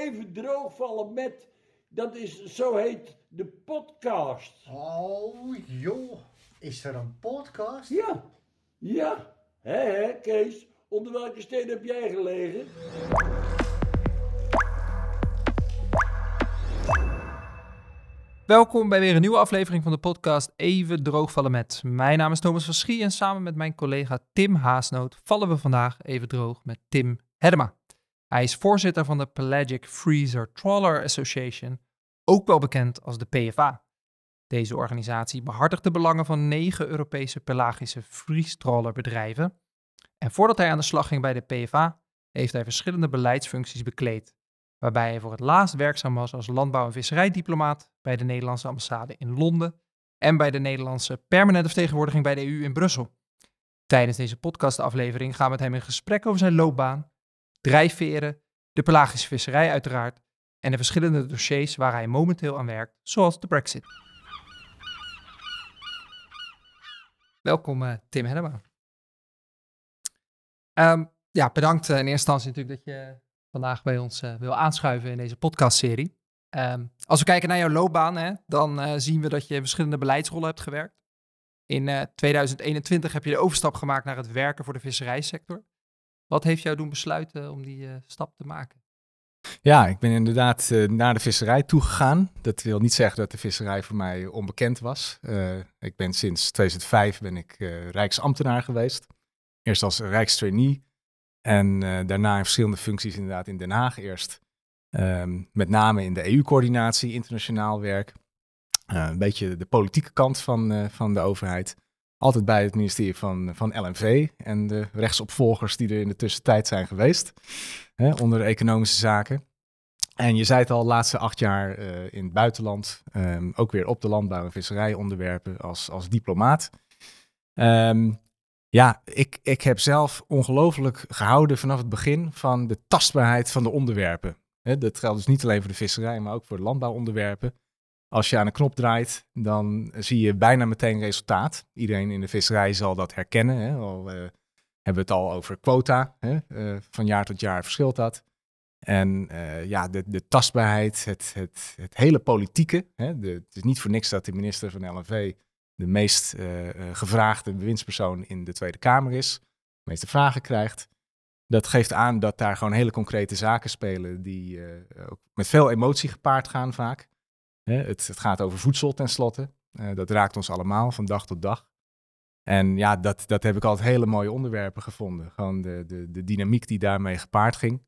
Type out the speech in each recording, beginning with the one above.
even droogvallen met, dat is, zo heet de podcast. Oh joh, is er een podcast? Ja, ja. Hé, hé, Kees, onder welke steen heb jij gelegen? Welkom bij weer een nieuwe aflevering van de podcast Even Droogvallen met. Mijn naam is Thomas van Schie en samen met mijn collega Tim Haasnoot vallen we vandaag even droog met Tim Hedema. Hij is voorzitter van de Pelagic Freezer Trawler Association, ook wel bekend als de PFA. Deze organisatie behartigt de belangen van negen Europese pelagische vriestrawlerbedrijven. En voordat hij aan de slag ging bij de PFA, heeft hij verschillende beleidsfuncties bekleed waarbij hij voor het laatst werkzaam was als landbouw- en visserijdiplomaat bij de Nederlandse ambassade in Londen en bij de Nederlandse permanente vertegenwoordiging bij de EU in Brussel. Tijdens deze podcastaflevering gaan we met hem in gesprek over zijn loopbaan, drijfveren, de pelagische visserij uiteraard en de verschillende dossiers waar hij momenteel aan werkt, zoals de Brexit. Welkom uh, Tim Hedema. Um, ja, bedankt uh, in eerste instantie natuurlijk dat je vandaag bij ons uh, wil aanschuiven in deze podcastserie. Um, als we kijken naar jouw loopbaan, hè, dan zien we dat je verschillende beleidsrollen hebt gewerkt. In uh, 2021 heb je de overstap gemaakt naar het werken voor de visserijsector. Wat heeft jou doen besluiten om die stap te maken? Ja, ik ben inderdaad naar de visserij toegegaan. Dat wil niet zeggen dat de visserij voor mij onbekend was. ik ben sinds 2005 ben ik rijksambtenaar geweest. Eerst als rijkstrainee en daarna in verschillende functies inderdaad in Den Haag eerst. Um, met name in de EU-coördinatie, internationaal werk. Een beetje de politieke kant van, van de overheid. Altijd bij het ministerie van, van LNV en de rechtsopvolgers die er in de tussentijd zijn geweest. Hè, onder economische zaken. En je zei het al, de laatste acht jaar in het buitenland. Um, ook weer op de landbouw- en visserijonderwerpen als, als diplomaat. Um, ja, ik, ik heb zelf ongelooflijk gehouden vanaf het begin van de tastbaarheid van de onderwerpen. dat geldt dus niet alleen voor de visserij, maar ook voor de landbouwonderwerpen. Als je aan een knop draait, dan zie je bijna meteen resultaat. Iedereen in de visserij zal dat herkennen. Hè. Al uh, hebben we het al over quota. Hè. Uh, van jaar tot jaar verschilt dat. En uh, ja, de, de tastbaarheid, het, het, het hele politieke. Hè. Het is niet voor niks dat de minister van LNV de meest gevraagde bewindspersoon in de Tweede Kamer is, de meeste vragen krijgt. Dat geeft aan dat daar gewoon hele concrete zaken spelen die ook met veel emotie gepaard gaan vaak. Het, het, gaat over voedsel tenslotte. dat raakt ons allemaal van dag tot dag. En ja, dat, dat heb ik altijd hele mooie onderwerpen gevonden. Gewoon de, de, de dynamiek die daarmee gepaard ging.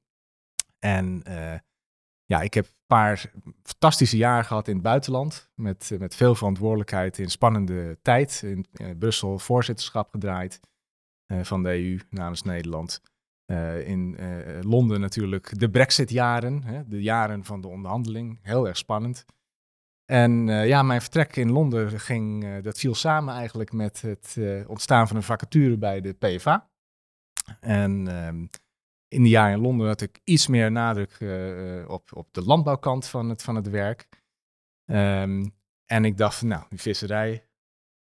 En ja, ik heb een paar fantastische jaren gehad in het buitenland. Met, eh, met veel verantwoordelijkheid in spannende tijd. In, Brussel voorzitterschap gedraaid van de EU namens Nederland. In Londen natuurlijk de Brexit-jaren, de jaren van de onderhandeling. Heel erg spannend. En ja, mijn vertrek in Londen ging, dat viel samen eigenlijk met het ontstaan van een vacature bij de PFA. En ehm, in de jaren in Londen had ik iets meer nadruk op, op de landbouwkant van het, van het werk. Um, en ik dacht, nou, die visserij, ik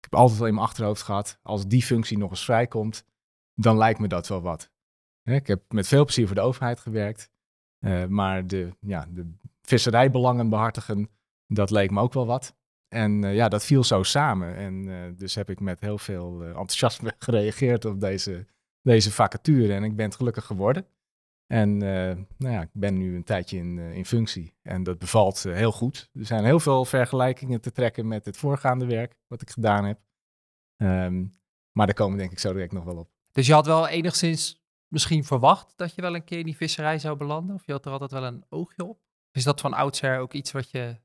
heb altijd wel in mijn achterhoofd gehad, als die functie nog eens vrijkomt, dan lijkt me dat wel wat. Ik heb met veel plezier voor de overheid gewerkt, maar de, ja, de visserijbelangen behartigen, dat leek me ook wel wat. En uh, ja, dat viel zo samen. En dus heb ik met heel veel enthousiasme gereageerd op deze deze vacature en ik ben het gelukkig geworden. En nou ja, ik ben nu een tijdje in, in functie en dat bevalt heel goed. Er zijn heel veel vergelijkingen te trekken met het voorgaande werk wat ik gedaan heb. Um, maar daar komen denk ik zo direct nog wel op. Dus je had wel enigszins misschien verwacht dat je wel een keer in die visserij zou belanden? Of je had er altijd wel een oogje op? Is dat van oudsher ook iets wat je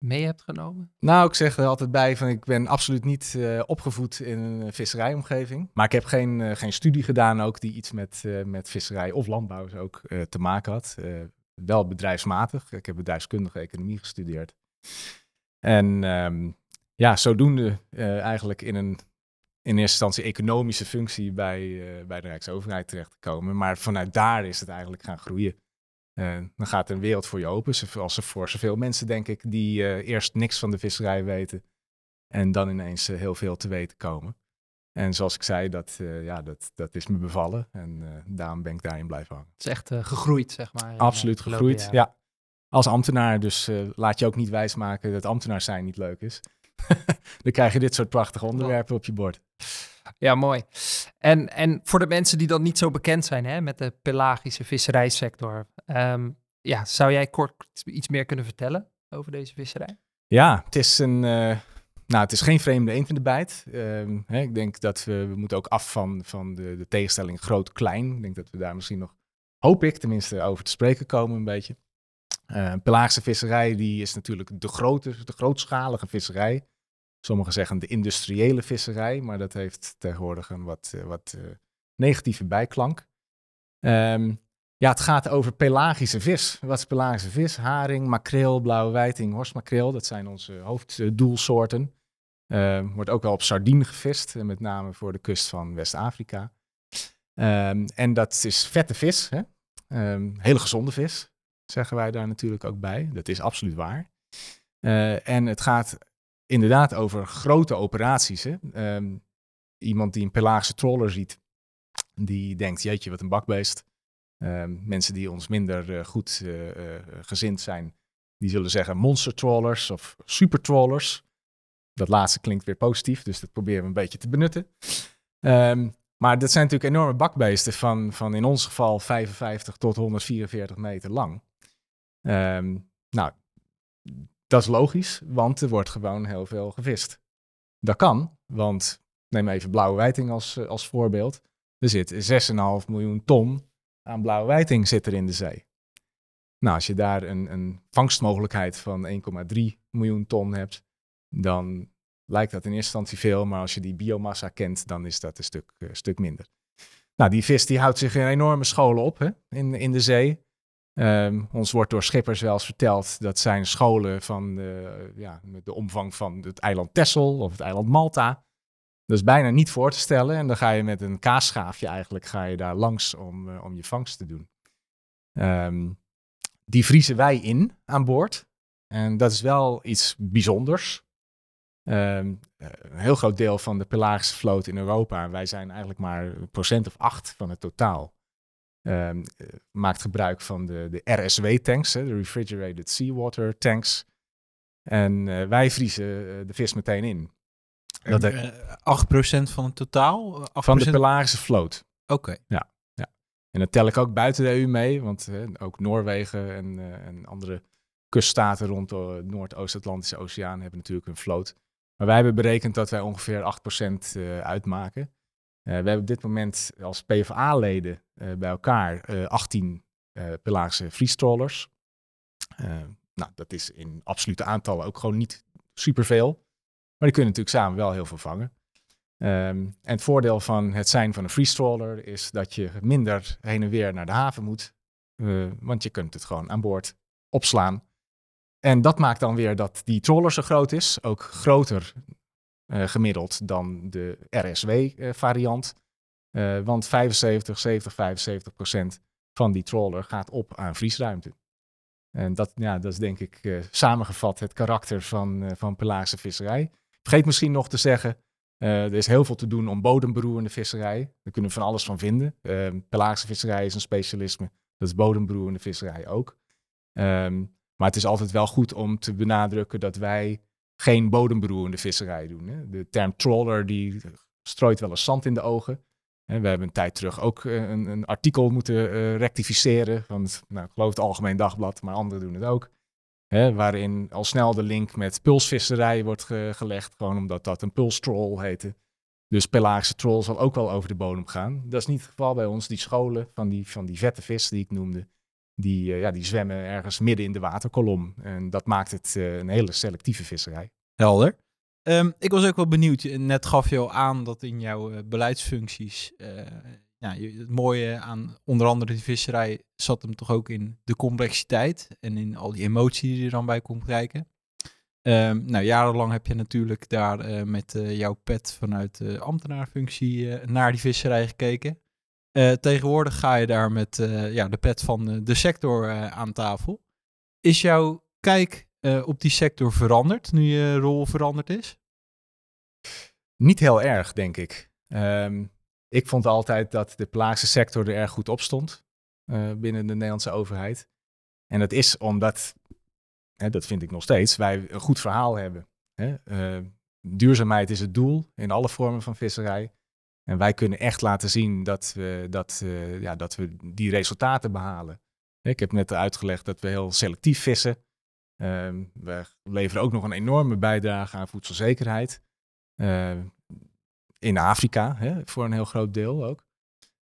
mee hebt genomen? Nou, ik zeg er altijd bij van ik ben absoluut niet uh, opgevoed in een visserijomgeving. Maar ik heb geen, uh, geen studie gedaan ook die iets met, met visserij of landbouw ook te maken had. wel bedrijfsmatig. Ik heb bedrijfskundige economie gestudeerd. En um, ja, zodoende eigenlijk in een in eerste instantie economische functie bij, bij de Rijksoverheid terecht te komen. Maar vanuit daar is het eigenlijk gaan groeien. Uh, dan gaat er een wereld voor je open. Als er voor zoveel mensen, denk ik, die uh, eerst niks van de visserij weten. En dan ineens uh, heel veel te weten komen. En zoals ik zei, dat, eh, ja, dat, dat is me bevallen. En eh, daarom ben ik daarin blijven hangen. Het is echt eh, gegroeid, zeg maar. eh, Absoluut gegroeid, ja. Als ambtenaar, dus eh, laat je ook niet wijsmaken dat ambtenaar zijn niet leuk is. Dan krijg je dit soort prachtige onderwerpen op je bord. Ja, mooi. En, en voor de mensen die dan niet zo bekend zijn hè, met de pelagische visserijsector, ehm, ja, zou jij kort iets meer kunnen vertellen over deze visserij? Ja, het is een. eh, nou, het is geen vreemde eend in de bijt. Ehm, hè, ik denk dat we, we moeten ook af van, van de, de tegenstelling groot-klein. Ik denk dat we daar misschien nog, hoop ik tenminste, over te spreken komen een beetje. Eh pelagische visserij die is natuurlijk de, grote, de grootschalige visserij. Sommigen zeggen de industriële visserij, maar dat heeft tegenwoordig een wat, eh, wat eh, negatieve bijklank. Ehm, ja, het gaat over pelagische vis. Wat is pelagische vis? Haring, makreel, blauwe wijting, horstmakreel. Dat zijn onze hoofddoelsoorten. Ehm, wordt ook wel op sardine gevist, eh, met name voor de kust van West-Afrika. Ehm, en dat is vette vis, hè? Hele gezonde vis, zeggen wij daar natuurlijk ook bij. Dat is absoluut waar. En het gaat inderdaad over grote operaties. Hè? Ehm, iemand die een pelagische trawler ziet, die denkt, jeetje, wat een bakbeest. Ehm, mensen die ons minder eh, goed eh, eh, gezind zijn, die zullen zeggen monster trawlers of super trawlers. Dat laatste klinkt weer positief, dus dat proberen we een beetje te benutten. Ehm, maar dat zijn natuurlijk enorme bakbeesten van, van in ons geval 55 tot 144 meter lang. Nou, dat is logisch, want er wordt gewoon heel veel gevist. Dat kan, want neem even blauwe wijting als, eh, als voorbeeld. Er zit 6,5 miljoen ton aan blauwe wijting zit er in de zee. Nou, als je daar een, een vangstmogelijkheid van 1,3 miljoen ton hebt, dan lijkt dat in eerste instantie veel, maar als je die biomassa kent, dan is dat een stuk, eh, stuk minder. Nou, die vis die houdt zich in enorme scholen op hè, in, in de zee. Ehm, ons wordt door schippers wel eens verteld dat zijn scholen van de, ja, de omvang van het eiland Texel of het eiland Malta. Dat is bijna niet voor te stellen. En dan ga je met een kaasschaafje eigenlijk ga je daar langs om, eh, om je vangst te doen. Ehm, die vriezen wij in aan boord. En dat is wel iets bijzonders. Ehm, eh, een heel groot deel van de pelagische vloot in Europa, wij zijn eigenlijk maar een procent of acht van het totaal, ehm, eh, maakt gebruik van de, de RSW-tanks, de Refrigerated Seawater Tanks. En eh, wij vriezen eh, de vis meteen in. Dat Dat he- 8% van het totaal? 8%? van de pelagische vloot. Oké. En dat tel ik ook buiten de EU mee, want ook Noorwegen en, en andere kuststaten rond de Noord-Oost-Atlantische Oceaan hebben natuurlijk een vloot. Maar wij hebben berekend dat wij ongeveer 8% eh, uitmaken. Eh, we hebben op dit moment als PvA-leden eh, bij elkaar eh, 18 eh pelagische vriestrawlers. Eh, nou, dat is in absolute aantallen ook gewoon niet superveel. Maar die kunnen natuurlijk samen wel heel veel vangen. Ehm, en het voordeel van het zijn van een freeze-trawler is dat je minder heen en weer naar de haven moet. want je kunt het gewoon aan boord opslaan. En dat maakt dan weer dat die trawler zo groot is. Ook groter gemiddeld dan de RSW-variant. Eh, want 75, 70, 75 procent van die trawler gaat op aan vriesruimte. En dat, ja, dat is denk ik eh, samengevat het karakter van, eh, van pelagische visserij. Vergeet misschien nog te zeggen, eh, er is heel veel te doen om bodemberoerende visserij. Daar kunnen we van alles van vinden. Ehm pelagische visserij is een specialisme. Dat is bodemberoerende visserij ook. Ehm, maar het is altijd wel goed om te benadrukken dat wij geen bodemberoerende visserij doen. Hè. De term trawler die strooit wel eens zand in de ogen. We hebben een tijd terug ook eh, een, een artikel moeten eh, rectificeren. Van het, nou, ik geloof het Algemeen Dagblad, maar anderen doen het ook. Hè, waarin al snel de link met pulsvisserij wordt ge- gelegd. Gewoon omdat dat een pulstroll heette. Dus pelagische troll zal ook wel over de bodem gaan. Dat is niet het geval bij ons. Die scholen van die, van die vette vis die ik noemde, die, eh, ja, die zwemmen ergens midden in de waterkolom. En dat maakt het eh, een hele selectieve visserij. Helder. Ehm, ik was ook wel benieuwd. Net gaf je al aan dat in jouw eh, beleidsfuncties. je- het mooie aan onder andere die visserij zat hem toch ook in de complexiteit. En in al die emotie die er dan bij komt kijken. Ehm, nou, jarenlang heb je natuurlijk daar met jouw pet vanuit de ambtenaarfunctie naar die visserij gekeken. Eh, tegenwoordig ga je daar met eh, ja, de pet van eh, de sector aan tafel. Is jouw kijk op die sector veranderd nu je rol veranderd is? Niet heel erg, denk ik. Ehm, ik vond altijd dat de pelagische sector er erg goed op stond binnen de Nederlandse overheid. En dat is omdat, hè, dat vind ik nog steeds, wij een goed verhaal hebben. Hè? Duurzaamheid is het doel in alle vormen van visserij. En wij kunnen echt laten zien dat we, dat, eh, ja, dat we die resultaten behalen. Ik heb net uitgelegd dat we heel selectief vissen. Ehm, we leveren ook nog een enorme bijdrage aan voedselzekerheid. Eh, in Afrika, hè, voor een heel groot deel ook.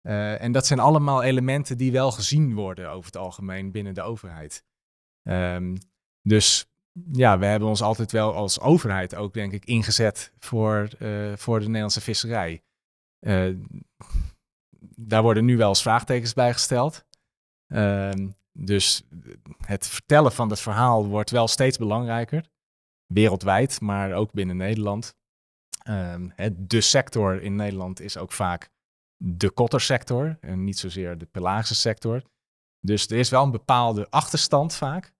Eh, en dat zijn allemaal elementen die wel gezien worden over het algemeen binnen de overheid. Ehm, dus ja, we hebben ons altijd wel als overheid ook, denk ik, ingezet voor, eh, voor de Nederlandse visserij. Eh, daar worden nu wel eens vraagtekens bij gesteld. Ehm, dus het vertellen van het verhaal wordt wel steeds belangrijker. Wereldwijd, maar ook binnen Nederland. Ehm, de sector in Nederland is ook vaak de kottersector en niet zozeer de pelagische sector. Dus er is wel een bepaalde achterstand vaak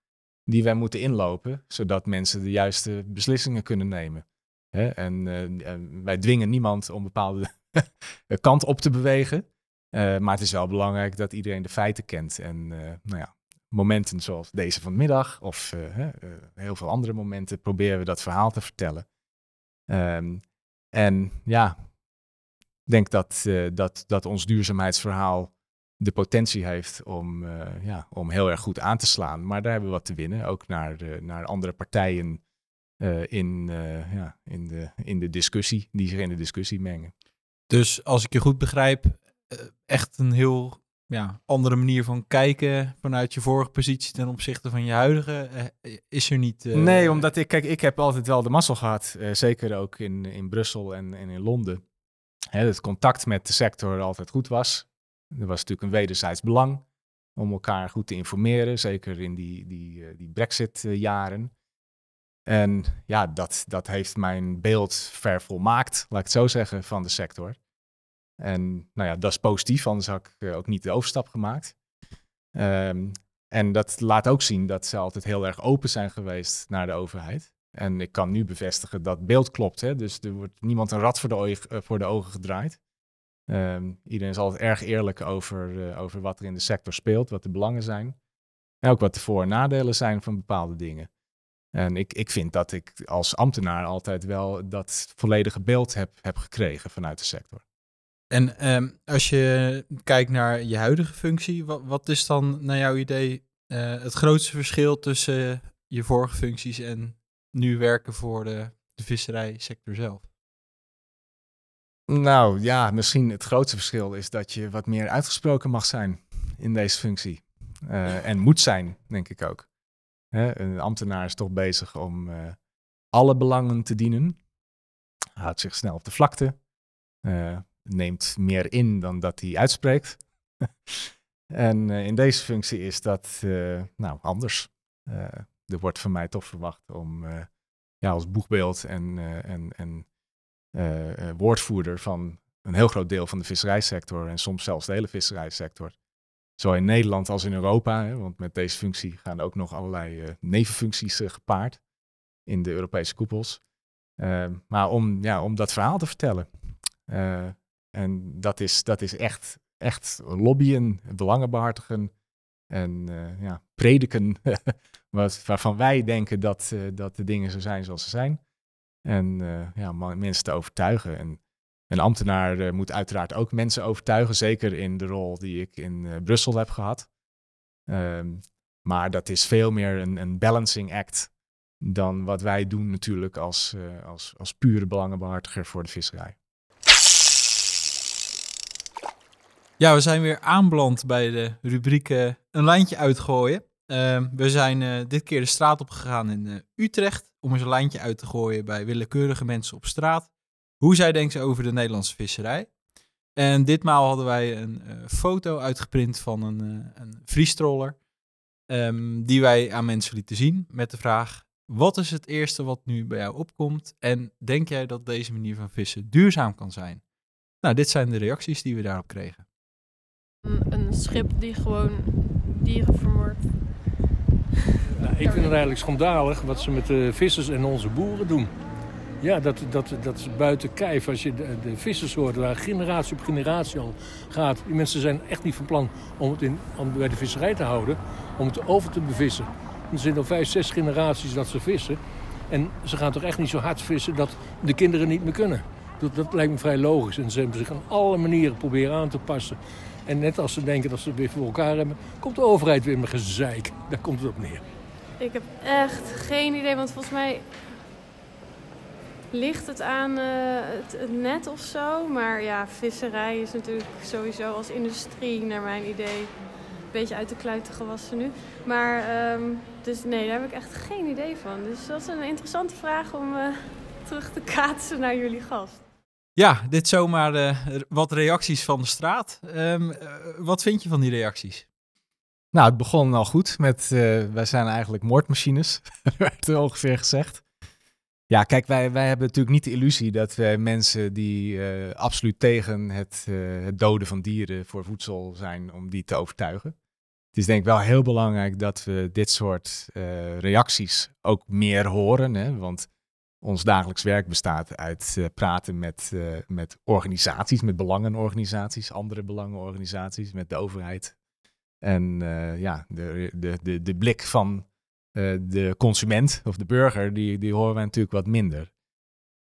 die wij moeten inlopen, zodat mensen de juiste beslissingen kunnen nemen. En eh, en wij dwingen niemand om bepaalde kant op te bewegen. Eh, maar het is wel belangrijk dat iedereen de feiten kent. En eh, nou ja, momenten zoals deze vanmiddag of eh, heel veel andere momenten proberen we dat verhaal te vertellen. Ehm, en ja, ik denk dat, dat, dat ons duurzaamheidsverhaal de potentie heeft om, ja, om heel erg goed aan te slaan. Maar daar hebben we wat te winnen, ook naar, naar andere partijen in, ja, in, de, in de discussie, die zich in de discussie mengen. Dus als ik je goed begrijp, eh, echt een heel ja, andere manier van kijken vanuit je vorige positie ten opzichte van je huidige, eh, is er niet. eh, Nee, omdat ik, kijk, ik heb altijd wel de mazzel gehad, eh, zeker ook in, in Brussel en, en in Londen. Hè, het contact met de sector altijd goed was. Er was natuurlijk een wederzijds belang om elkaar goed te informeren, zeker in die, die, die Brexit-jaren. En ja, dat, dat heeft mijn beeld vervolmaakt, laat ik het zo zeggen, van de sector. En nou ja, dat is positief, anders had ik eh, ook niet de overstap gemaakt. Ehm, en dat laat ook zien dat ze altijd heel erg open zijn geweest naar de overheid. En ik kan nu bevestigen dat beeld klopt. Hè? Dus er wordt niemand een rat voor de, eh, voor de ogen gedraaid. Ehm, iedereen is altijd erg eerlijk over, eh, over wat er in de sector speelt, wat de belangen zijn. En ook wat de voor- en nadelen zijn van bepaalde dingen. En ik, ik vind dat ik als ambtenaar altijd wel dat volledige beeld heb, heb gekregen vanuit de sector. En ehm, als je kijkt naar je huidige functie, wat, wat is dan naar jouw idee eh, het grootste verschil tussen je vorige functies en nu werken voor de, de visserijsector zelf? Nou ja, misschien het grootste verschil is dat je wat meer uitgesproken mag zijn in deze functie. Eh, en moet zijn, denk ik ook. Hè, een ambtenaar is toch bezig om eh, alle belangen te dienen. Houdt zich snel op de vlakte. eh, neemt meer in dan dat hij uitspreekt. en eh, in deze functie is dat eh, nou anders. Eh, er wordt van mij toch verwacht om ja, als boegbeeld en, en, en woordvoerder van een heel groot deel van de visserijsector en soms zelfs de hele visserijsector. Zowel in Nederland als in Europa, hè, want met deze functie gaan ook nog allerlei nevenfuncties gepaard in de Europese koepels. Maar om, ja, om dat verhaal te vertellen. En dat is, dat is echt, echt lobbyen, belangen behartigen en eh, ja, prediken wat, waarvan wij denken dat, eh, dat de dingen zo zijn zoals ze zijn. En eh, ja, mensen te overtuigen. En een ambtenaar moet uiteraard ook mensen overtuigen, zeker in de rol die ik in Brussel heb gehad. Ehm, maar dat is veel meer een, een balancing act dan wat wij doen natuurlijk als, als, als pure belangenbehartiger voor de visserij. Ja, we zijn weer aanbeland bij de rubriek eh, Een lijntje uitgooien. Ehm, we zijn eh, dit keer de straat op gegaan in eh, Utrecht om eens een lijntje uit te gooien bij willekeurige mensen op straat. Hoe zij denken over de Nederlandse visserij. En ditmaal hadden wij een foto uitgeprint van een, een vriestroller. ehm, die wij aan mensen lieten zien met de vraag: wat is het eerste wat nu bij jou opkomt? En denk jij dat deze manier van vissen duurzaam kan zijn? Nou, dit zijn de reacties die we daarop kregen. Een, schip die gewoon dieren vermoordt. Nou, ik vind het eigenlijk schandalig wat ze met de vissers en onze boeren doen. Ja, dat, dat, dat is buiten kijf. Als je de, de visserssoorten waar generatie op generatie al gaat. Die mensen zijn echt niet van plan om het in, bij de visserij te houden. Om het over te bevissen. Er zijn al vijf, zes generaties dat ze vissen. En ze gaan toch echt niet zo hard vissen dat de kinderen niet meer kunnen. Dat, dat lijkt me vrij logisch. En ze hebben zich aan alle manieren proberen aan te passen. En net als ze denken dat ze het weer voor elkaar hebben... komt de overheid weer met gezeik. Daar komt het op neer. Ik heb echt geen idee, want volgens mij ligt het aan eh, het, het net of zo. Maar ja, visserij is natuurlijk sowieso als industrie, naar mijn idee, een beetje uit de kluiten gewassen nu. Maar ehm, dus nee, daar heb ik echt geen idee van. Dus dat is een interessante vraag om eh, terug te kaatsen naar jullie gast. Ja, dit zomaar eh, wat reacties van de straat. Ehm, eh, wat vind je van die reacties? Nou, het begon al goed met, eh, wij zijn eigenlijk moordmachines, er ongeveer gezegd. Ja, kijk, wij, wij hebben natuurlijk niet de illusie dat wij mensen die absoluut tegen het, het doden van dieren voor voedsel zijn, om die te overtuigen. Het is denk ik wel heel belangrijk dat we dit soort reacties ook meer horen, hè? want ons dagelijks werk bestaat uit eh, praten met, eh, met organisaties, met belangenorganisaties, andere belangenorganisaties, met de overheid. En eh, ja, de, de, de, de blik van de consument of de burger, die, die horen wij natuurlijk wat minder.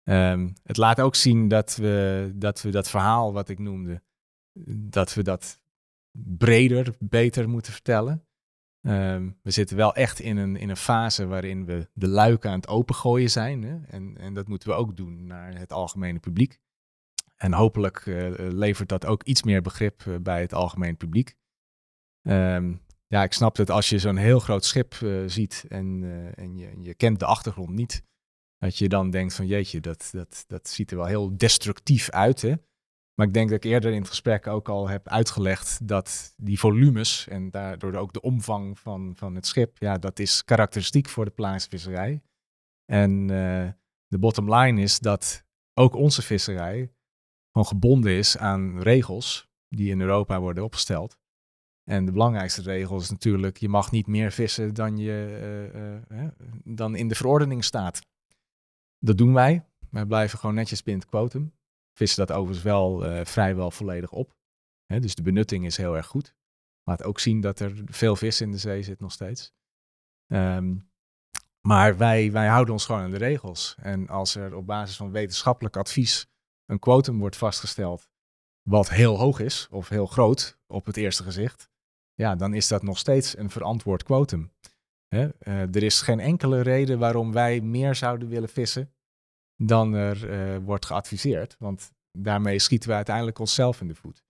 Ehm, het laat ook zien dat we, dat we dat verhaal wat ik noemde, dat we dat breder, beter moeten vertellen. Ehm, we zitten wel echt in een, in een fase waarin we de luiken aan het opengooien zijn. Hè? En, en dat moeten we ook doen naar het algemene publiek. En hopelijk eh, levert dat ook iets meer begrip eh, bij het algemene publiek. Ehm, ja, ik snap dat als je zo'n heel groot schip eh, ziet en, en, je, je kent de achtergrond niet, dat je dan denkt van jeetje, dat, dat, dat ziet er wel heel destructief uit. Hè? Maar ik denk dat ik eerder in het gesprek ook al heb uitgelegd dat die volumes en daardoor ook de omvang van, van het schip, ja, dat is karakteristiek voor de Pelagische visserij. En eh, de bottom line is dat ook onze visserij gewoon gebonden is aan regels die in Europa worden opgesteld. En de belangrijkste regel is natuurlijk, je mag niet meer vissen dan, je, eh, eh, dan in de verordening staat. Dat doen wij. Wij blijven gewoon netjes binnen het quotum. Vissen dat overigens wel eh, vrijwel volledig op. Dus de benutting is heel erg goed. Laat ook zien dat er veel vis in de zee zit nog steeds. Ehm, maar wij, wij houden ons gewoon aan de regels. En als er op basis van wetenschappelijk advies een quotum wordt vastgesteld, wat heel hoog is of heel groot op het eerste gezicht, ja, dan is dat nog steeds een verantwoord quotum. Eh, er is geen enkele reden waarom wij meer zouden willen vissen dan er eh, wordt geadviseerd. Want daarmee schieten we uiteindelijk onszelf in de voet.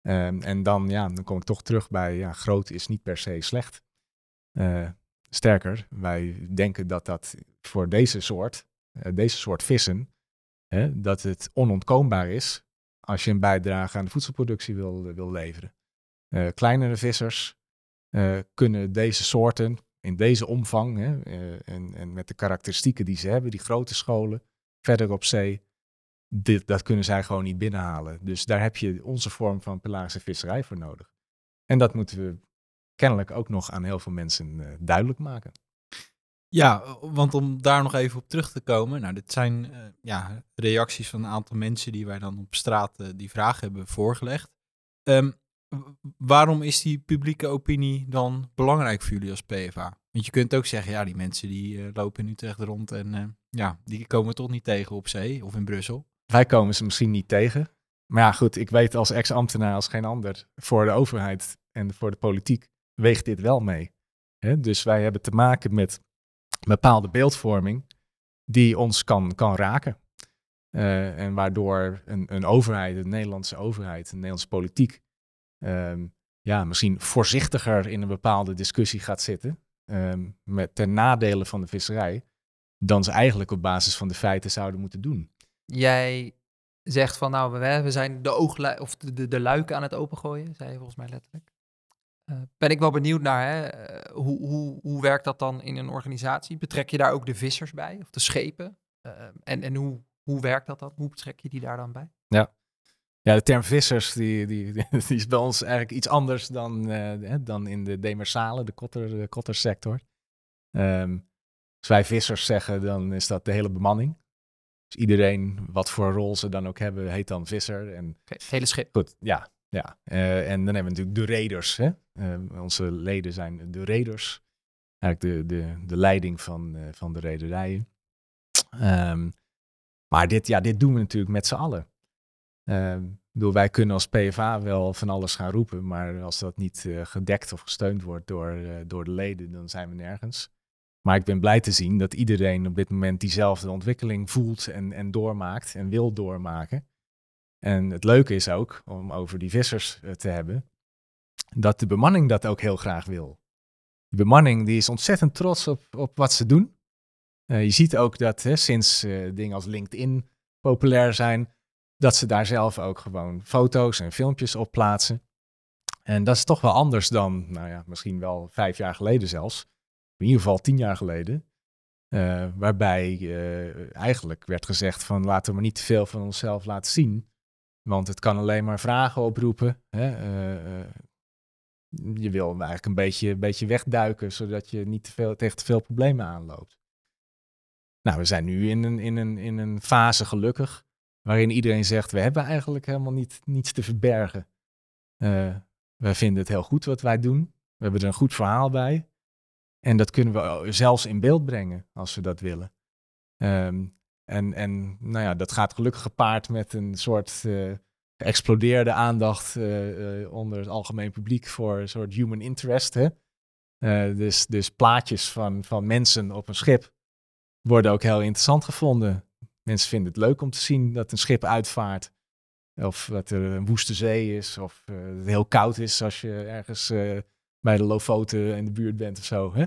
Ehm, en dan, ja, dan kom ik toch terug bij, ja, groot is niet per se slecht. Eh, sterker, wij denken dat dat voor deze soort, eh, deze soort vissen, hè, dat het onontkoombaar is als je een bijdrage aan de voedselproductie wil, wil leveren. Kleinere vissers kunnen deze soorten in deze omvang hè, en, en met de karakteristieken die ze hebben, die grote scholen, verder op zee, dit, dat kunnen zij gewoon niet binnenhalen. Dus daar heb je onze vorm van pelagische visserij voor nodig. En dat moeten we kennelijk ook nog aan heel veel mensen eh, duidelijk maken. Ja, want om daar nog even op terug te komen. Nou, dit zijn eh, ja, reacties van een aantal mensen die wij dan op straat eh, die vraag hebben voorgelegd. Ehm, waarom is die publieke opinie dan belangrijk voor jullie als PvA? Want je kunt ook zeggen, ja, die mensen die lopen in Utrecht rond en ja, die komen toch niet tegen op zee of in Brussel. Wij komen ze misschien niet tegen. Maar ja, goed, ik weet als ex-ambtenaar als geen ander, voor de overheid en voor de politiek weegt dit wel mee. Dus wij hebben te maken met bepaalde beeldvorming die ons kan, kan raken. Eh, en waardoor een, een overheid, een Nederlandse overheid, een Nederlandse politiek, ehm, ja, misschien voorzichtiger in een bepaalde discussie gaat zitten, ehm, met ten nadele van de visserij, dan ze eigenlijk op basis van de feiten zouden moeten doen. Jij zegt van nou, we, we zijn de, ooglui of de, de, de luiken aan het opengooien, zei je volgens mij letterlijk. Eh, ben ik wel benieuwd naar, hè? eh, hoe, hoe, hoe werkt dat dan in een organisatie? Betrek je daar ook de vissers bij, of de schepen? Eh, en en hoe, hoe werkt dat dan? Hoe betrek je die daar dan bij? Ja, de term vissers die, die, die is bij ons eigenlijk iets anders dan, dan in de demersale, de, kotter, de kottersector. Ehm, als wij vissers zeggen, dan is dat de hele bemanning. Dus iedereen, wat voor rol ze dan ook hebben, heet dan visser. En het hele schip. Goed, ja. ja. Eh, en dan hebben we natuurlijk de raiders. Hè? Eh, onze leden zijn de raiders. Eigenlijk de, de, de leiding van, eh, van de rederijen. Ehm, maar dit, ja, dit doen we natuurlijk met z'n allen. Ehm, bedoel, wij kunnen als PFA wel van alles gaan roepen, maar als dat niet gedekt of gesteund wordt door, door de leden, dan zijn we nergens. Maar ik ben blij te zien dat iedereen op dit moment diezelfde ontwikkeling voelt en, en doormaakt en wil doormaken. En het leuke is ook, om over die vissers eh, te hebben, dat de bemanning dat ook heel graag wil. De bemanning die is ontzettend trots op, op wat ze doen. Eh, je ziet ook dat hè, sinds eh, dingen als LinkedIn populair zijn, dat ze daar zelf ook gewoon foto's en filmpjes op plaatsen. En dat is toch wel anders dan, nou ja, misschien wel vijf jaar geleden zelfs. In ieder geval tien jaar geleden. Eh, waarbij eh, eigenlijk werd gezegd van laten we maar niet te veel van onszelf laten zien. Want het kan alleen maar vragen oproepen. Hè? eh, je wil eigenlijk een beetje, een beetje wegduiken, zodat je niet te veel, tegen te veel problemen aanloopt. Nou, we zijn nu in een, in een, in een fase gelukkig, waarin iedereen zegt, we hebben eigenlijk helemaal niet, niets te verbergen. Wij vinden het heel goed wat wij doen. We hebben er een goed verhaal bij. En dat kunnen we zelfs in beeld brengen, als we dat willen. Ehm, en, en nou ja, dat gaat gelukkig gepaard met een soort eh, geëxplodeerde aandacht eh, eh, onder het algemeen publiek voor een soort human interest. Hè? Dus, dus plaatjes van, van mensen op een schip worden ook heel interessant gevonden. Mensen vinden het leuk om te zien dat een schip uitvaart. Of dat er een woeste zee is. Of het heel koud is als je ergens bij de Lofoten in de buurt bent of zo. Hè?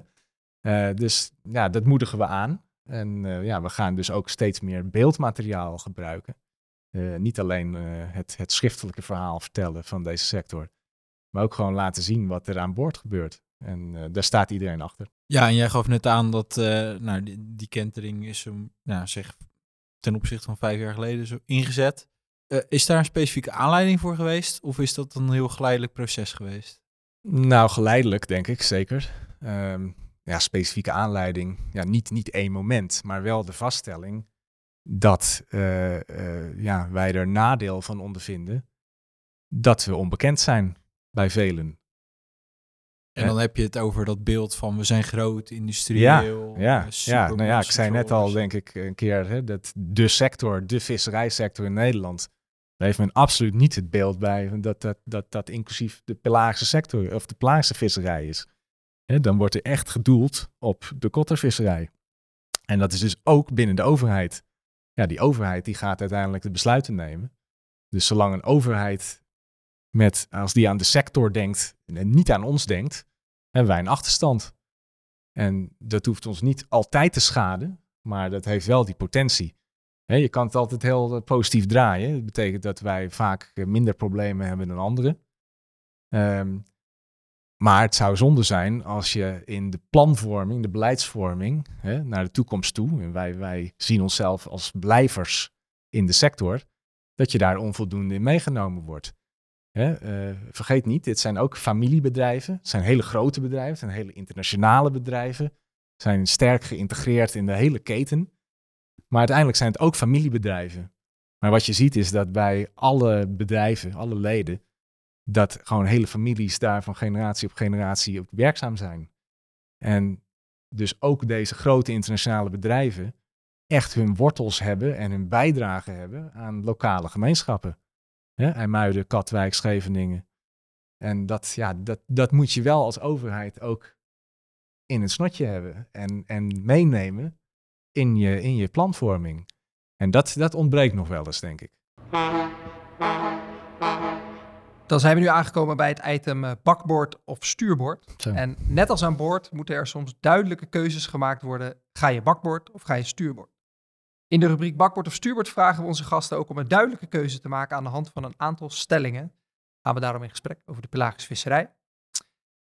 Eh, dus ja, dat moedigen we aan. En eh, ja, we gaan dus ook steeds meer beeldmateriaal gebruiken. Eh, niet alleen het, het schriftelijke verhaal vertellen van deze sector, maar ook gewoon laten zien wat er aan boord gebeurt. En daar staat iedereen achter. Ja, en jij gaf net aan dat nou, die, kentering is um, nou, zeg, ten opzichte van vijf jaar geleden zo ingezet. Is daar een specifieke aanleiding voor geweest? Of is dat een heel geleidelijk proces geweest? Nou, geleidelijk denk ik, zeker. Ehm, ja, specifieke aanleiding. Ja, niet, niet één moment, maar wel de vaststelling dat eh, eh, ja, wij er nadeel van ondervinden dat we onbekend zijn bij velen. En Ja. dan heb je het over dat beeld van we zijn groot, industrieel. Ja, eh, ja, nou ja, ik zei net al, denk ik, een keer, hè, dat de sector, de visserijsector in Nederland, daar heeft men absoluut niet het beeld bij dat dat, dat, dat inclusief de pelagische sector of de pelagische visserij is. Dan wordt er echt gedoeld op de kottervisserij. En dat is dus ook binnen de overheid. Ja, die overheid die gaat uiteindelijk de besluiten nemen. Dus zolang een overheid met, als die aan de sector denkt en niet aan ons denkt, hebben wij een achterstand. En dat hoeft ons niet altijd te schaden, maar dat heeft wel die potentie. Je kan het altijd heel eh, positief draaien. Dat betekent dat wij vaak eh, minder problemen hebben dan anderen. Ehm, maar het zou zonde zijn als je in de planvorming, de beleidsvorming, naar de toekomst toe, en wij, wij zien onszelf als blijvers in de sector, dat je daar onvoldoende in meegenomen wordt. Eh, vergeet niet, dit zijn ook familiebedrijven. Het zijn hele grote bedrijven, het zijn hele internationale bedrijven. Zijn sterk geïntegreerd in de hele keten. Maar uiteindelijk zijn het ook familiebedrijven. Maar wat je ziet is dat bij alle bedrijven, alle leden, dat gewoon hele families daar van generatie op generatie op werkzaam zijn. En dus ook deze grote internationale bedrijven echt hun wortels hebben en hun bijdrage hebben aan lokale gemeenschappen. Hè, IJmuiden, Katwijk, Scheveningen. En dat, ja, dat, dat moet je wel als overheid ook in het snotje hebben en, en meenemen in je, in je planvorming. En dat, dat ontbreekt nog wel eens, denk ik. Dan zijn we nu aangekomen bij het item eh, bakboord of stuurboord. Zo. En net als aan boord moeten er soms duidelijke keuzes gemaakt worden. Ga je bakboord of ga je stuurboord? In de rubriek bakboord of stuurboord vragen we onze gasten ook om een duidelijke keuze te maken aan de hand van een aantal stellingen. Gaan we daarom in gesprek over de pelagische visserij.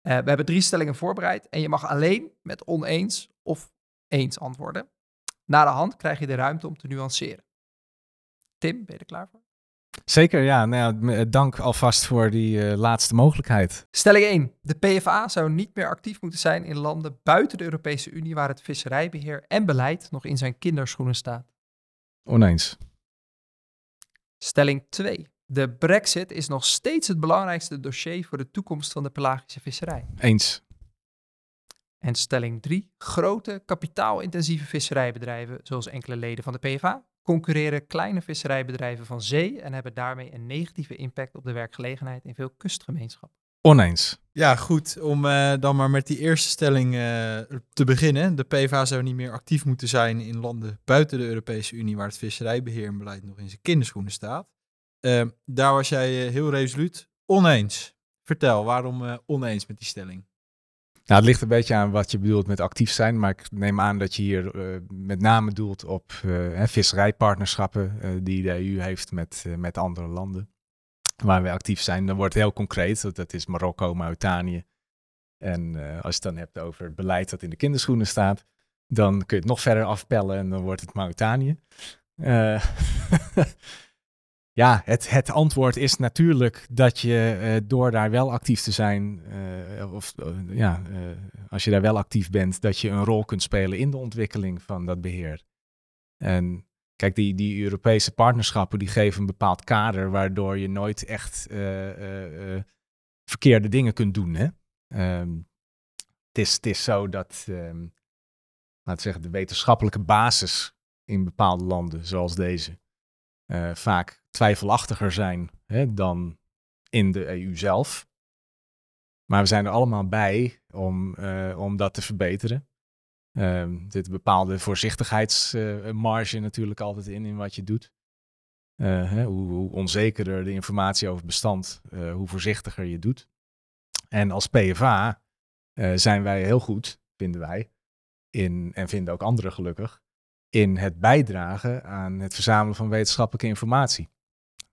Eh, we hebben drie stellingen voorbereid en je mag alleen met oneens of eens antwoorden. Na de hand krijg je de ruimte om te nuanceren. Tim, ben je er klaar voor? Zeker, ja. Nou ja, eh, dank alvast voor die eh, laatste mogelijkheid. Stelling 1. De PFA zou niet meer actief moeten zijn in landen buiten de Europese Unie waar het visserijbeheer en beleid nog in zijn kinderschoenen staat. Oneens. Stelling 2. De brexit is nog steeds het belangrijkste dossier voor de toekomst van de pelagische visserij. Eens. En stelling 3. Grote kapitaalintensieve visserijbedrijven, zoals enkele leden van de PvdA, concurreren kleine visserijbedrijven van zee en hebben daarmee een negatieve impact op de werkgelegenheid in veel kustgemeenschappen. Oneens. Ja, goed. Om eh, dan maar met die eerste stelling eh, te beginnen. De PvdA zou niet meer actief moeten zijn in landen buiten de Europese Unie waar het visserijbeheer en beleid nog in zijn kinderschoenen staat. Eh, daar was jij eh, heel resoluut oneens. Vertel, waarom eh, oneens met die stelling? Nou, het ligt een beetje aan wat je bedoelt met actief zijn, maar ik neem aan dat je hier eh, met name doelt op eh, visserijpartnerschappen eh, die de EU heeft met, met andere landen. Waar we actief zijn, dan wordt heel concreet. Dat- is Marokko, Mauritanië. En als je het dan hebt over het beleid dat in de kinderschoenen staat, dan kun je het nog verder afpellen en dan wordt het Mauritanië. Ja, het, het antwoord is natuurlijk dat je eh, door daar wel actief te zijn, eh, of eh, ja, als je daar wel actief bent, dat je een rol kunt spelen in de ontwikkeling van dat beheer. En kijk, die, die Europese partnerschappen die geven een bepaald kader waardoor je nooit echt verkeerde dingen kunt doen. Hè? Ehm, het, is, het is zo dat, ehm, laten zeggen, de wetenschappelijke basis in bepaalde landen, zoals deze, vaak twijfelachtiger zijn hè, dan in de EU zelf. Maar we zijn er allemaal bij om, eh, om dat te verbeteren. Ehm er bepaalde voorzichtigheidsmarge natuurlijk altijd in, in wat je doet. Eh, hè, hoe, hoe onzekerder de informatie over het bestand, eh, hoe voorzichtiger je doet. En als PFA zijn wij heel goed, vinden wij, in, en vinden ook anderen gelukkig, in het bijdragen aan het verzamelen van wetenschappelijke informatie.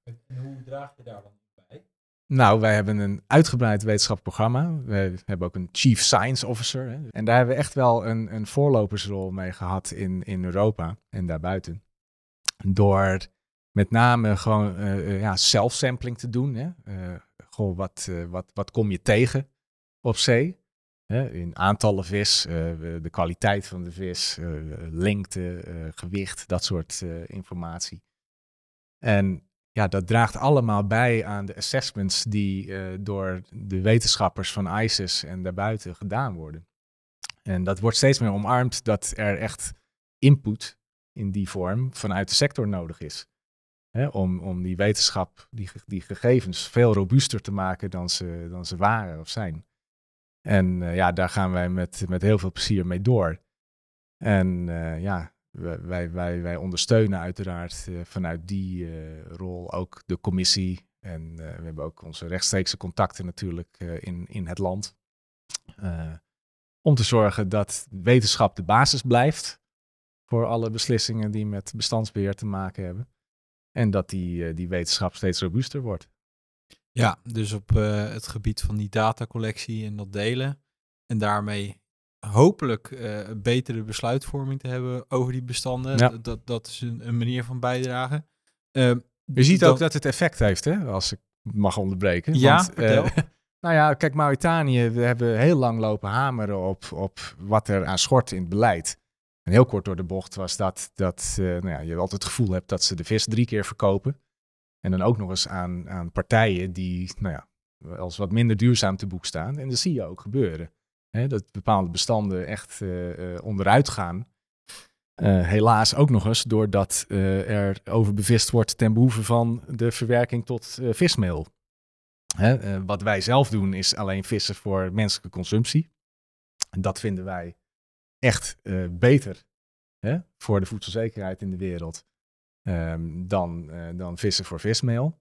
En hoe draag je daar dan bij? Nou, wij hebben een uitgebreid wetenschappelijk programma. We hebben ook een Chief Science Officer. Hè. En daar hebben we echt wel een, een voorlopersrol mee gehad in, in Europa en daarbuiten. Door met name gewoon eh, ja, self-sampling te doen. Hè. Eh, wat, wat, wat kom je tegen op zee? In aantallen vis, de kwaliteit van de vis, lengte, gewicht, dat soort informatie. En ja, dat draagt allemaal bij aan de assessments die eh, door de wetenschappers van ISIS en daarbuiten gedaan worden. En dat wordt steeds meer omarmd dat er echt input in die vorm vanuit de sector nodig is. Hè, om, om die wetenschap, die, die gegevens veel robuuster te maken dan ze, dan ze waren of zijn. En eh, ja, daar gaan wij met, met heel veel plezier mee door. En eh, ja, wij, wij, wij, ondersteunen uiteraard eh, vanuit die eh, rol ook de commissie. En eh, we hebben ook onze rechtstreekse contacten natuurlijk in, in het land. Om te zorgen dat wetenschap de basis blijft voor alle beslissingen die met bestandsbeheer te maken hebben. En dat die, die wetenschap steeds robuuster wordt. Ja, dus op het gebied van die datacollectie en dat delen. En daarmee hopelijk een betere besluitvorming te hebben over die bestanden. Ja. Dat, dat, is een, een manier van bijdragen. Ehm, Je ziet ook dat het effect heeft, hè, als ik mag onderbreken. Ja, Want, eh, nou ja, kijk, Mauritanië, we hebben heel lang lopen hameren op, op wat er aan schort in het beleid. En heel kort door de bocht was dat, dat eh, nou ja, je altijd het gevoel hebt dat ze de vis drie keer verkopen. En dan ook nog eens aan, aan partijen die, nou ja, als wat minder duurzaam te boek staan. En dat zie je ook gebeuren. Hè, dat bepaalde bestanden echt eh, eh, onderuit gaan. Eh, helaas ook nog eens doordat er overbevist wordt ten behoeve van de verwerking tot vismeel. Hè, wat wij zelf doen is alleen vissen voor menselijke consumptie. En dat vinden wij echt beter hè, voor de voedselzekerheid in de wereld ehm, dan, dan vissen voor vismeel.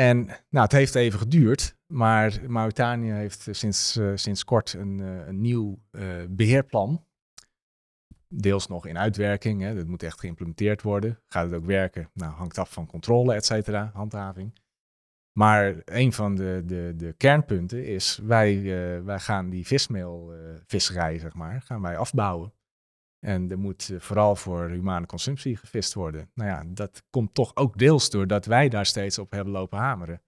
En nou, het heeft even geduurd, maar Mauritanië heeft eh, sinds, eh, sinds kort een, eh, een nieuw eh, beheerplan deels nog in uitwerking. Hè. Dat moet echt geïmplementeerd worden. Gaat het ook werken? Nou, hangt af van controle, et cetera, handhaving. Maar een van de, de, de kernpunten is, wij, wij gaan die vismeelvisserij, zeg maar, gaan wij afbouwen. En er moet eh, vooral voor humane consumptie gevist worden. Nou ja, dat komt toch ook deels doordat wij daar steeds op hebben lopen hameren.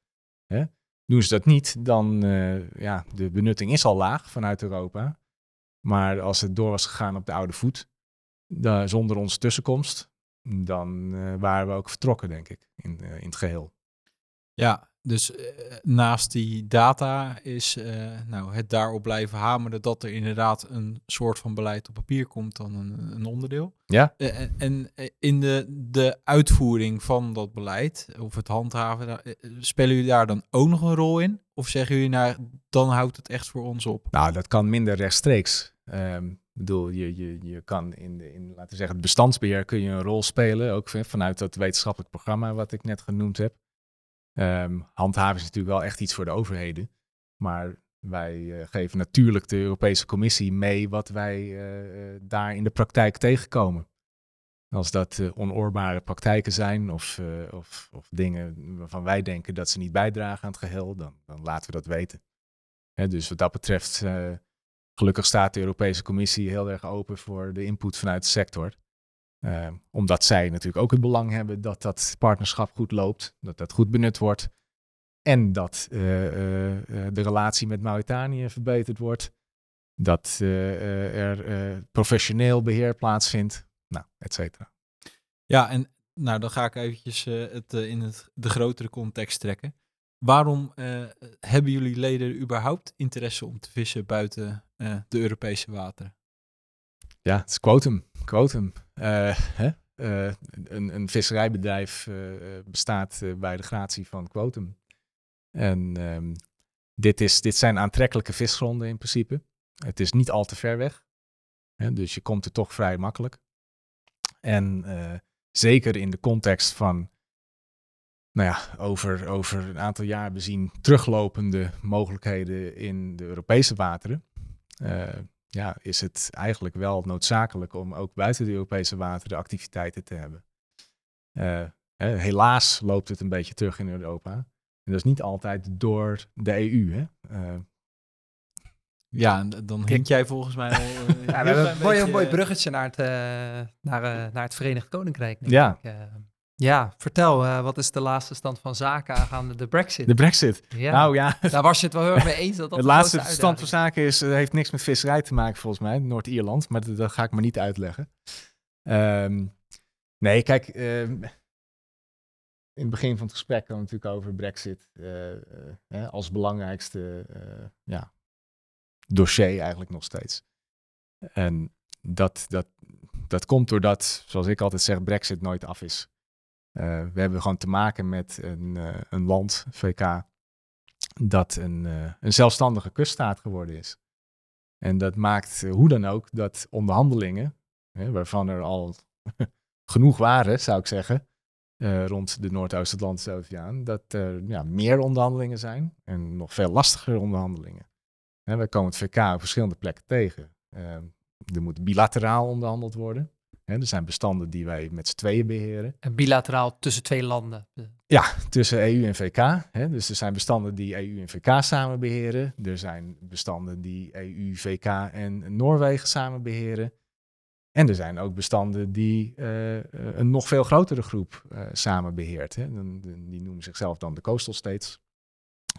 Hè? Doen ze dat niet, dan, uh, ja, de benutting is al laag vanuit Europa. Maar als het door was gegaan op de oude voet, de, zonder onze tussenkomst, dan eh, waren we ook vertrokken, denk ik, in, in het geheel. Ja, dus eh, naast die data is eh, nou, het daarop blijven hameren dat er inderdaad een soort van beleid op papier komt dan een, een onderdeel. Ja. Eh, en- en in de, de uitvoering van dat beleid, of het handhaven, spelen jullie daar dan ook nog een rol in? Of zeggen jullie, nou, dan houdt het echt voor ons op? Nou, dat kan minder rechtstreeks. Ehm, ik bedoel, je, je, je kan in, de, in, laten we zeggen, het bestandsbeheer kun je een rol spelen, ook vanuit dat wetenschappelijk programma wat ik net genoemd heb. Ehm handhaven is natuurlijk wel echt iets voor de overheden, maar wij eh, geven natuurlijk de Europese Commissie mee wat wij eh, eh, daar in de praktijk tegenkomen. Als dat onoorbare praktijken zijn of, of, of dingen waarvan wij denken dat ze niet bijdragen aan het geheel, dan, dan laten we dat weten. Hè, dus wat dat betreft, gelukkig staat de Europese Commissie heel erg open voor de input vanuit de sector. Eh, omdat zij natuurlijk ook het belang hebben dat dat partnerschap goed loopt, dat dat goed benut wordt. En dat eh, eh, eh, de relatie met Mauritanië verbeterd wordt. Dat er professioneel beheer plaatsvindt. Nou, et cetera. Ja, en nou, dan ga ik eventjes het in het, de grotere context trekken. Waarom hebben jullie leden überhaupt interesse om te vissen buiten de Europese wateren? Ja, het is quotum. quotum. Eh, hè? Eh, een, een visserijbedrijf eh, bestaat bij de gratie van quotum. En ehm, dit, is, dit zijn aantrekkelijke visgronden in principe. Het is niet al te ver weg. Hè? Dus je komt er toch vrij makkelijk. En zeker in de context van, nou ja, over, over een aantal jaar bezien teruglopende mogelijkheden in de Europese wateren. Ja, is het eigenlijk wel noodzakelijk om ook buiten de Europese wateren activiteiten te hebben. Eh, hè, helaas loopt het een beetje terug in Europa. En dat is niet altijd door de EU. Hè? Eh, Ja, dan hint jij volgens mij al... eh, Ja, we hebben een mooi, beetje, mooi bruggetje naar het, eh, naar, eh, naar het Verenigd Koninkrijk. denk Ja. ik. Ja, vertel, eh, wat is de laatste stand van zaken aangaande de brexit? de brexit. ja. Nou ja, Daar was je het wel heel erg mee eens dat de laatste stand van zaken is, eh, heeft niks met visserij te maken volgens mij. Noord-Ierland, maar dat, dat ga ik maar niet uitleggen. Ehm, nee, kijk, ehm, in het begin van het gesprek het natuurlijk over Brexit eh, hè, als belangrijkste ja, dossier eigenlijk nog steeds. En dat, dat, dat komt doordat, zoals ik altijd zeg, Brexit nooit af is. Eh, we hebben gewoon te maken met een, eh, een land, VK, dat een, eh, een zelfstandige kuststaat geworden is. En dat maakt hoe dan ook dat onderhandelingen, hè, waarvan er al genoeg waren, zou ik zeggen, rond de Noordoost-Atlantische Oceaan, dat er ja, meer onderhandelingen zijn en nog veel lastiger onderhandelingen. Wij komen het VK op verschillende plekken tegen. Eh, er moet bilateraal onderhandeld worden. Er zijn bestanden die wij met z'n tweeën beheren En bilateraal tussen twee landen. tussen EU en VK. Hè? Dus er zijn bestanden die EU en VK samen beheren. Er zijn bestanden die EU, VK en Noorwegen samen beheren. En er zijn ook bestanden die eh, een nog veel grotere groep eh, samen beheert. Hè? Die noemen zichzelf dan de Coastal States.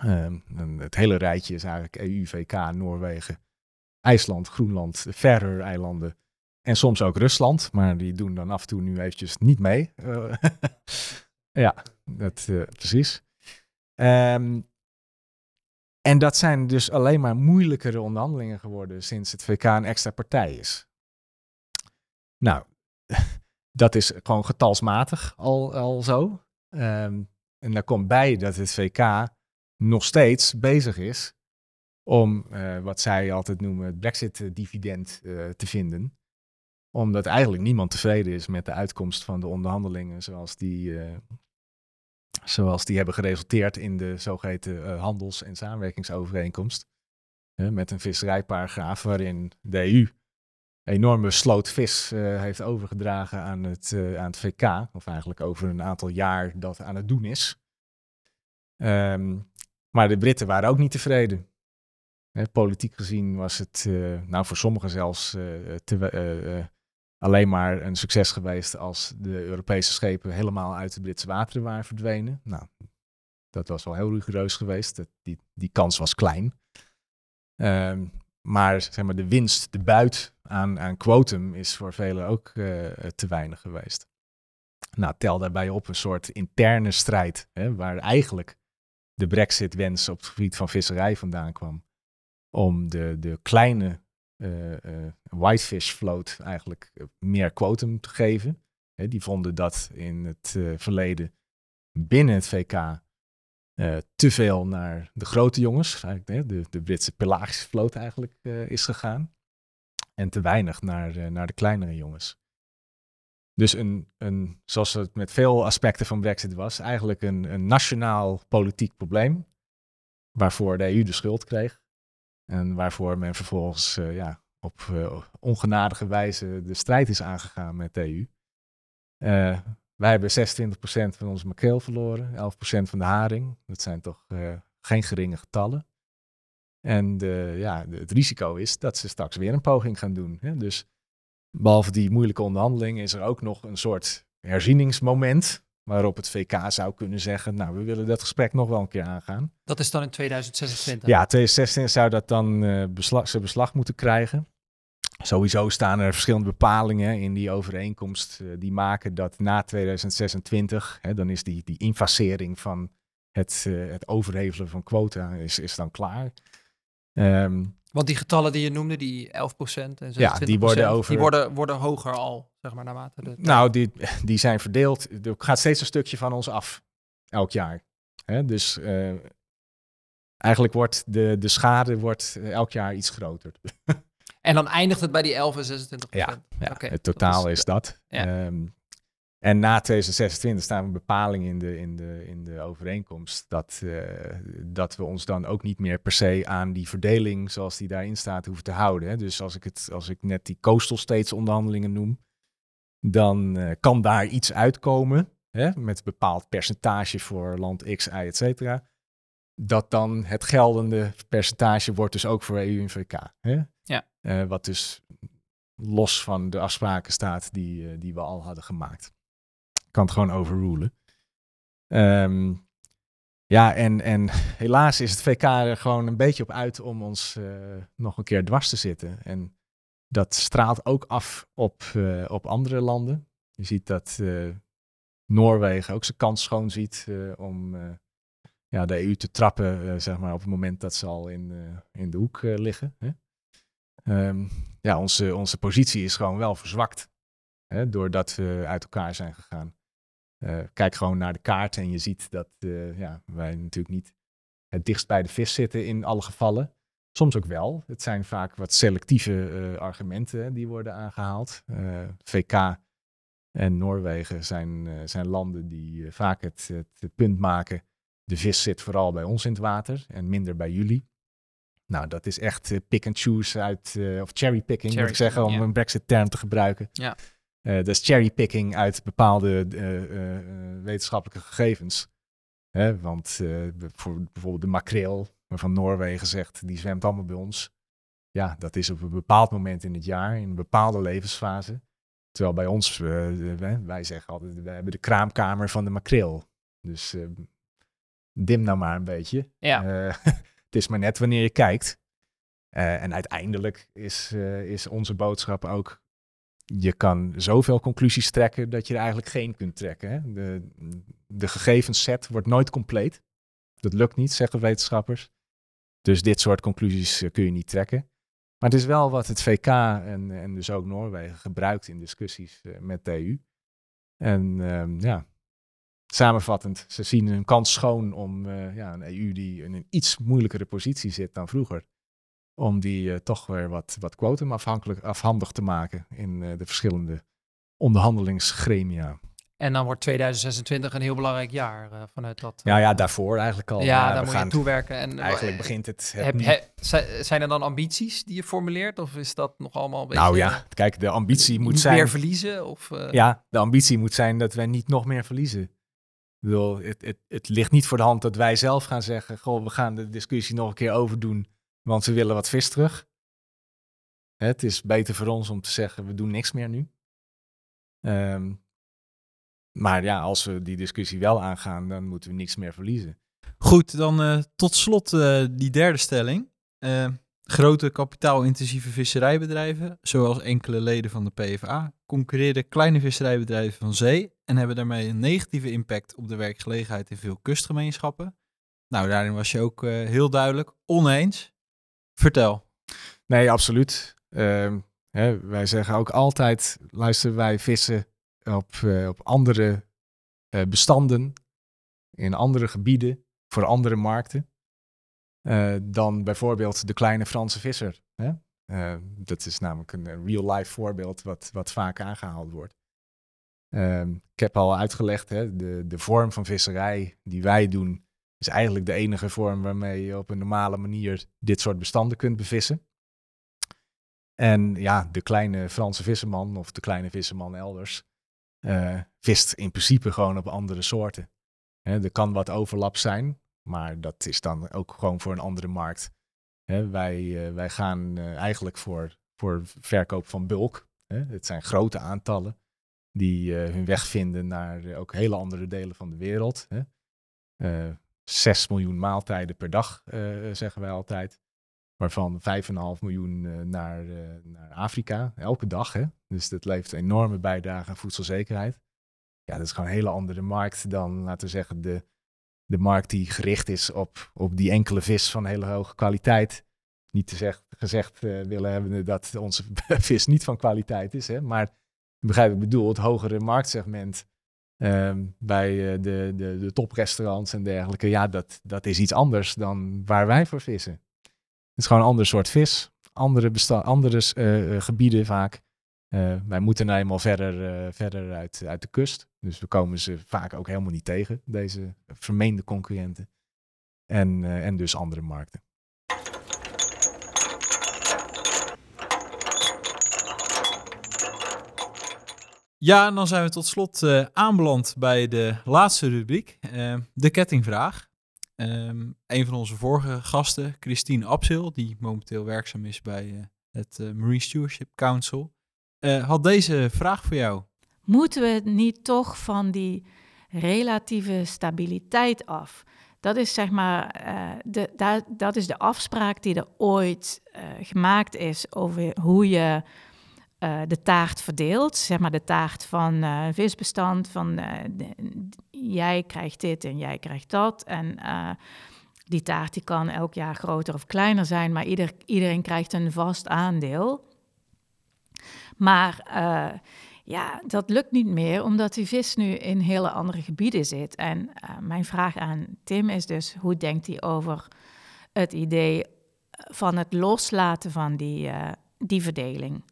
Ehm, het hele rijtje is eigenlijk EU, VK, Noorwegen, IJsland, Groenland, de Faroe-eilanden en soms ook Rusland. Maar die doen dan af en toe nu eventjes niet mee. Eh, ja, dat, eh, precies. Ehm, en dat zijn dus alleen maar moeilijkere onderhandelingen geworden sinds het VK een extra partij is. Nou, dat is gewoon getalsmatig al, al zo. Ehm, en daar komt bij dat het VK nog steeds bezig is om eh, wat zij altijd noemen het Brexit-dividend te vinden. Omdat eigenlijk niemand tevreden is met de uitkomst van de onderhandelingen zoals die, eh, zoals die hebben geresulteerd in de zogeheten eh, handels- en samenwerkingsovereenkomst. Met een visserijparagraaf waarin de EU enorme sloot vis eh, heeft overgedragen aan het, aan het VK. Of eigenlijk over een aantal jaar dat aan het doen is. Ehm, maar de Britten waren ook niet tevreden. Politiek gezien was het, nou voor sommigen zelfs, te, alleen maar een succes geweest als de Europese schepen helemaal uit de Britse wateren waren verdwenen. Nou, dat was wel heel rigoureus geweest. Dat, die, die kans was klein. Ehm, maar, zeg maar de winst, de buit aan, aan quotum is voor velen ook eh, te weinig geweest. Nou, tel daarbij op een soort interne strijd, hè, waar eigenlijk de Brexit-wens op het gebied van visserij vandaan kwam. Om de, de kleine eh, whitefish float eigenlijk eh, meer quotum te geven. Die vonden dat in het eh, verleden binnen het VK eh, te veel naar de grote jongens, de, de Britse pelagische vloot eigenlijk, is gegaan. En te weinig naar, naar de kleinere jongens. Dus een, een, zoals het met veel aspecten van Brexit was, eigenlijk een, een nationaal politiek probleem. Waarvoor de EU de schuld kreeg. En waarvoor men vervolgens ja, op eh, ongenadige wijze de strijd is aangegaan met de EU. Eh, wij hebben 26% van onze makreel verloren, 11% van de haring. Dat zijn toch eh, geen geringe getallen. En ja, het risico is dat ze straks weer een poging gaan doen. Hè? Dus behalve die moeilijke onderhandeling is er ook nog een soort herzieningsmoment. Waarop het VK zou kunnen zeggen, nou we willen dat gesprek nog wel een keer aangaan. Dat is dan in 2026. Ja, 2016 zou dat dan eh beslag, zijn beslag moeten krijgen. Sowieso staan er verschillende bepalingen in die overeenkomst eh, die maken dat na 2026, hè, dan is die, die infacering van het, eh, het overhevelen van quota is, is dan klaar. Ehm, Want die getallen die je noemde, die 11% en 26%, Ja, die worden over- die worden, worden hoger al, zeg maar, naarmate de... nou, die, die zijn verdeeld. Er gaat steeds een stukje van ons af, elk jaar. Hè, dus eh, eigenlijk wordt de, de schade wordt eh, elk jaar iets groter. En dan eindigt het bij die 11 en 26%. Ja, ja Oké, het dat totaal is- is, dat. ja. Ehm, en na 2026 staan een bepaling in de, in de, in de overeenkomst dat, eh, dat we ons dan ook niet meer per se aan die verdeling zoals die daarin staat hoeven te houden. Hè. Dus als ik, het, als ik net die coastal states onderhandelingen noem, dan eh, kan daar iets uitkomen hè, met een bepaald percentage voor land X, Y, et cetera. Dat dan het geldende percentage wordt dus ook voor EU en VK. Hè? Ja. Eh, wat dus los van de afspraken staat die, eh, die we al hadden gemaakt. Kan het gewoon overrulen. Ehm, ja, en, en helaas is het VK er gewoon een beetje op uit om ons nog een keer dwars te zitten. En dat straalt ook af op, eh, op andere landen. Je ziet dat eh, Noorwegen ook zijn kans schoon ziet eh, om ja, de EU te trappen, zeg maar, op het moment dat ze al in, in de hoek liggen. Hè? Ehm, ja, onze, onze positie is gewoon wel verzwakt. Hè, doordat we uit elkaar zijn gegaan. Kijk gewoon naar de kaart en je ziet dat ja, wij natuurlijk niet het dichtst bij de vis zitten in alle gevallen. Soms ook wel. Het zijn vaak wat selectieve eh, argumenten die worden aangehaald. Eh, VK en Noorwegen zijn, eh, zijn landen die vaak het, het punt maken. De vis zit vooral bij ons in het water en minder bij jullie. Nou, dat is echt pick and choose uit, of cherrypicking moet ik zeggen, om een Brexit-term te gebruiken. Ja. Eh, dat is cherrypicking uit bepaalde wetenschappelijke gegevens. Hè, want voor bijvoorbeeld de makreel, waarvan Noorwegen zegt, die zwemt allemaal bij ons. Ja, dat is op een bepaald moment in het jaar, in een bepaalde levensfase. Terwijl bij ons, eh, wij- zeggen altijd, we hebben de kraamkamer van de makreel. Dus eh, dim nou maar een beetje. Ja. Eh, het is maar net wanneer je kijkt. En uiteindelijk is, is onze boodschap ook, je kan zoveel conclusies trekken dat je er eigenlijk geen kunt trekken. Hè? De, de gegevensset wordt nooit compleet. Dat lukt niet, zeggen wetenschappers. Dus dit soort conclusies eh, kun je niet trekken. Maar het is wel wat het VK en, en dus ook Noorwegen gebruikt in discussies eh, met de EU. En ehm, ja, samenvattend, ze zien hun kans schoon om eh, ja, een EU die in een iets moeilijkere positie zit dan vroeger, om die toch weer wat, wat quotum afhankelijk, afhandig te maken in de verschillende onderhandelingsgremia. En dan wordt 2026 een heel belangrijk jaar eh, vanuit dat. Ja, ja, daarvoor eigenlijk al. ja, daar moet gaan, je toewerken. En, eh, Eigenlijk begint het. het heb, he- zijn er dan ambities die je formuleert? Of is dat nog allemaal een beetje... nou ja, kijk, de ambitie moet niet zijn. meer verliezen? Of, eh, Ja, de ambitie moet zijn dat wij niet nog meer verliezen. Ik bedoel, het, het, het ligt niet voor de hand dat wij zelf gaan zeggen: Goh, we gaan de discussie nog een keer overdoen, want we willen wat vis terug. Het is beter voor ons om te zeggen: we doen niks meer nu. Ehm, maar ja, als we die discussie wel aangaan, dan moeten we niks meer verliezen. Goed, dan eh, tot slot eh, die derde stelling. Eh, grote kapitaalintensieve visserijbedrijven, zoals enkele leden van de PvdA, concurreren kleine visserijbedrijven van zee en hebben daarmee een negatieve impact op de werkgelegenheid in veel kustgemeenschappen. Nou, daarin was je ook heel duidelijk oneens. Vertel. Nee, absoluut. Ehm, hè, wij zeggen ook altijd, luister, wij vissen op, eh, op andere eh, bestanden, in andere gebieden, voor andere markten, eh, dan bijvoorbeeld de kleine Franse visser. Hè? Dat is namelijk een real-life voorbeeld wat, wat vaak aangehaald wordt. Ehm, ik heb al uitgelegd, hè, de, de vorm van visserij die wij doen, is eigenlijk de enige vorm waarmee je op een normale manier dit soort bestanden kunt bevissen. En ja, de kleine Franse visserman of de kleine visserman elders eh, vist in principe gewoon op andere soorten. Er kan wat overlap zijn, maar dat is dan ook gewoon voor een andere markt. Wij, eh, wij gaan eh, eigenlijk voor, voor verkoop van bulk. Het zijn grote aantallen die eh, hun weg vinden naar eh, ook hele andere delen van de wereld. Hè. Eh, 6 miljoen maaltijden per dag, eh, zeggen wij altijd. Waarvan 5,5 miljoen eh, naar, eh, naar Afrika, elke dag. Hè? Dus dat levert een enorme bijdrage aan voedselzekerheid. Ja, dat is gewoon een hele andere markt dan, laten we zeggen, de, de markt die gericht is op, op die enkele vis van hele hoge kwaliteit. Niet te zeg, gezegd eh, willen hebben dat onze vis niet van kwaliteit is, hè? maar wat ik bedoel, het hogere marktsegment ehm, bij de, de, de toprestaurants en dergelijke, ja, dat, dat is iets anders dan waar wij voor vissen. Het is gewoon een ander soort vis, andere, eh, eh, gebieden vaak. Eh, wij moeten nou eenmaal verder, verder uit, uit de kust. Dus we komen ze vaak ook helemaal niet tegen, deze vermeende concurrenten. En, en dus andere markten. Ja, en dan zijn we tot slot aanbeland bij de laatste rubriek, de kettingvraag. Ehm, een van onze vorige gasten, Christine Absil, die momenteel werkzaam is bij eh, het eh, Marine Stewardship Council, eh, had deze vraag voor jou. Moeten we niet toch van die relatieve stabiliteit af? Dat is zeg maar, de, da- dat is de afspraak die er ooit gemaakt is over hoe je eh, de taart verdeelt. Zeg maar de taart van eh, visbestand, van eh, jij krijgt dit en jij krijgt dat. En die taart die kan elk jaar groter of kleiner zijn, maar ieder, iedereen krijgt een vast aandeel. Maar ja, dat lukt niet meer, omdat die vis nu in hele andere gebieden zit. En mijn vraag aan Tim is dus, hoe denkt hij over het idee van het loslaten van die, die verdeling?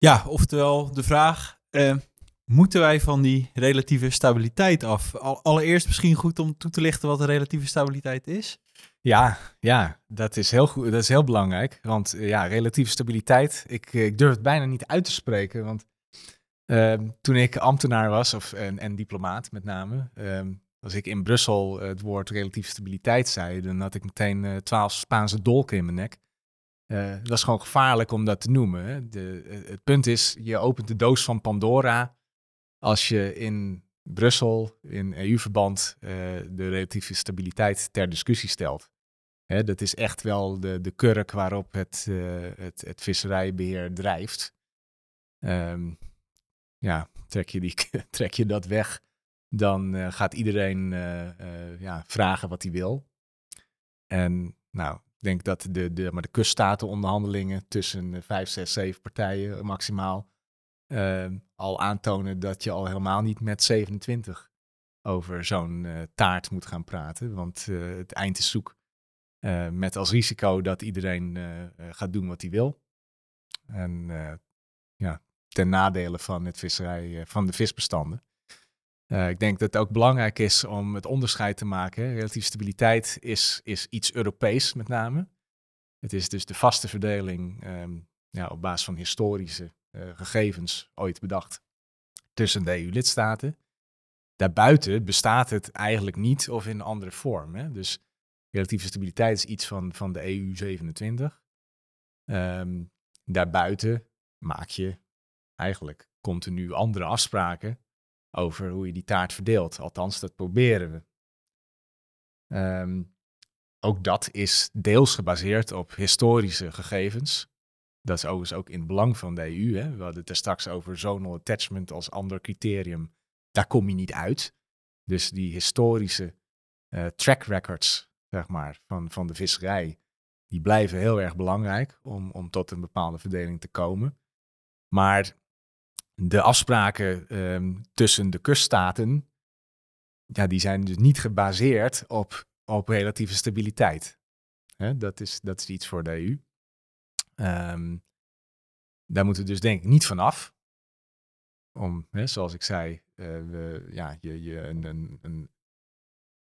Ja, oftewel de vraag, eh, moeten wij van die relatieve stabiliteit af? Al- allereerst misschien goed om toe te lichten wat relatieve stabiliteit is. Ja, ja, dat is heel goed. Dat is heel belangrijk. Want eh, ja, relatieve stabiliteit. Ik, eh, ik durf het bijna niet uit te spreken. Want ehm, toen ik ambtenaar was, of, en, en diplomaat met name, ehm, als ik in Brussel het woord relatieve stabiliteit zei, dan had ik meteen twaalf Spaanse dolken in mijn nek. Eh, Het was gewoon gevaarlijk om dat te noemen. De, eh, het punt is, je opent de doos van Pandora als je in Brussel in EU-verband eh, de relatieve stabiliteit ter discussie stelt. Hè, dat is echt wel de, de kurk waarop het, het, visserijbeheer drijft. Ehm, ja, trek je, die, trek je dat weg, dan gaat iedereen ja, vragen wat hij wil. En nou, ik denk dat de, de, maar de kuststatenonderhandelingen tussen vijf, zes, zeven partijen maximaal ehm, al aantonen dat je al helemaal niet met 27 over zo'n eh, taart moet gaan praten. Want eh, het eind is zoek. Eh, met als risico dat iedereen gaat doen wat hij wil. En ja, ten nadele van, het visserij, van de visbestanden. Eh, ik denk dat het ook belangrijk is om het onderscheid te maken. Relatieve stabiliteit is, is iets Europees met name. Het is dus de vaste verdeling ehm, ja, op basis van historische eh, gegevens ooit bedacht tussen de EU-lidstaten. Daarbuiten bestaat het eigenlijk niet of in een andere vorm. Hè? Dus relatieve stabiliteit is iets van, van de EU 27. Ehm, daarbuiten maak je eigenlijk continu andere afspraken over hoe je die taart verdeelt. Althans, dat proberen we. Ehm, ook dat is deels gebaseerd op historische gegevens. Dat is overigens ook in het belang van de EU. Hè? We hadden het er straks over zonal attachment als ander criterium daar kom je niet uit. Dus die historische eh, track records, zeg maar, van, van de visserij, die blijven heel erg belangrijk om, om tot een bepaalde verdeling te komen. Maar de afspraken ehm, tussen de kuststaten, ja, die zijn dus niet gebaseerd op, op relatieve stabiliteit. Dat, is, dat is iets voor de EU. Ehm, daar moeten we dus denk ik niet vanaf. Om, hè, zoals ik zei, eh, we, ja, je, je een, een, een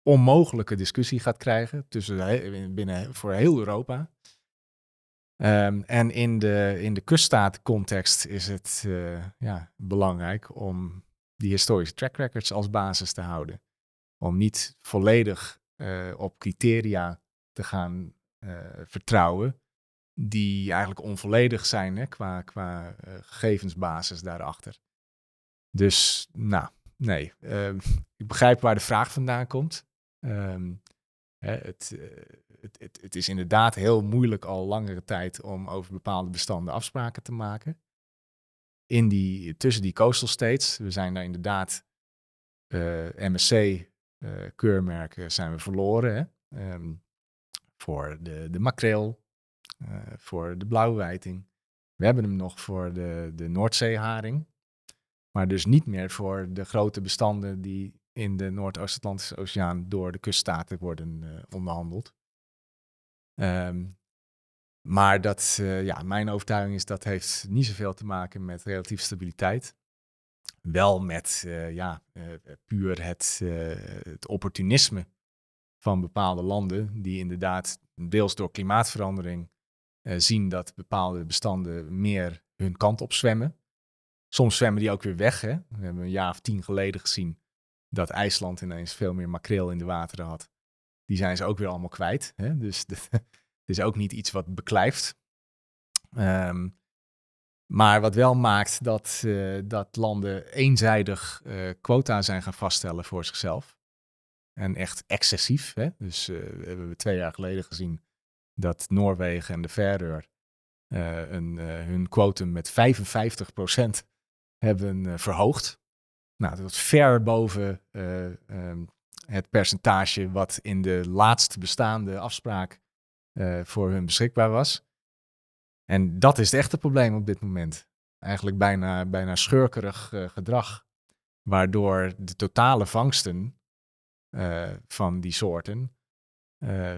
onmogelijke discussie gaat krijgen tussen, binnen, voor heel Europa. Ehm, en in de, in de kuststaatcontext is het eh, ja, belangrijk om die historische track records als basis te houden. Om niet volledig eh, op criteria te gaan eh, vertrouwen die eigenlijk onvolledig zijn hè, qua, qua gegevensbasis daarachter. Dus, nou, nee. ehm, ik begrijp waar de vraag vandaan komt. Ehm, het, het, het, het is inderdaad heel moeilijk al langere tijd om over bepaalde bestanden afspraken te maken. In die, tussen die coastal states, we zijn daar inderdaad eh, MSC-keurmerken zijn we verloren. Hè? Ehm, voor de, de makreel, eh, voor de blauwwijting. We hebben hem nog voor de, de Noordzeeharing. Maar dus niet meer voor de grote bestanden die in de Noordoost-Atlantische Oceaan door de kuststaten worden eh, onderhandeld. Ehm, maar dat, eh, ja, mijn overtuiging is dat heeft niet zoveel te maken met relatieve stabiliteit. Wel met eh, ja, eh, puur het, het opportunisme van bepaalde landen, die inderdaad deels door klimaatverandering zien dat bepaalde bestanden meer hun kant op zwemmen. Soms zwemmen die ook weer weg. Hè? We hebben een jaar of tien geleden gezien dat IJsland ineens veel meer makreel in de wateren had. Die zijn ze ook weer allemaal kwijt. Hè? Dus het is ook niet iets wat beklijft. Ehm, maar wat wel maakt dat, eh, dat landen eenzijdig eh, quota zijn gaan vaststellen voor zichzelf. En echt excessief. Hè? Dus eh, we hebben twee jaar geleden gezien dat Noorwegen en de eh, een, hun quotum met 55% hebben verhoogd. Nou, dat was ver boven eh, ehm, het percentage wat in de laatst bestaande afspraak eh, voor hun beschikbaar was. En dat is het echte probleem op dit moment. Eigenlijk bijna, bijna schurkerig eh, gedrag, waardoor de totale vangsten eh, van die soorten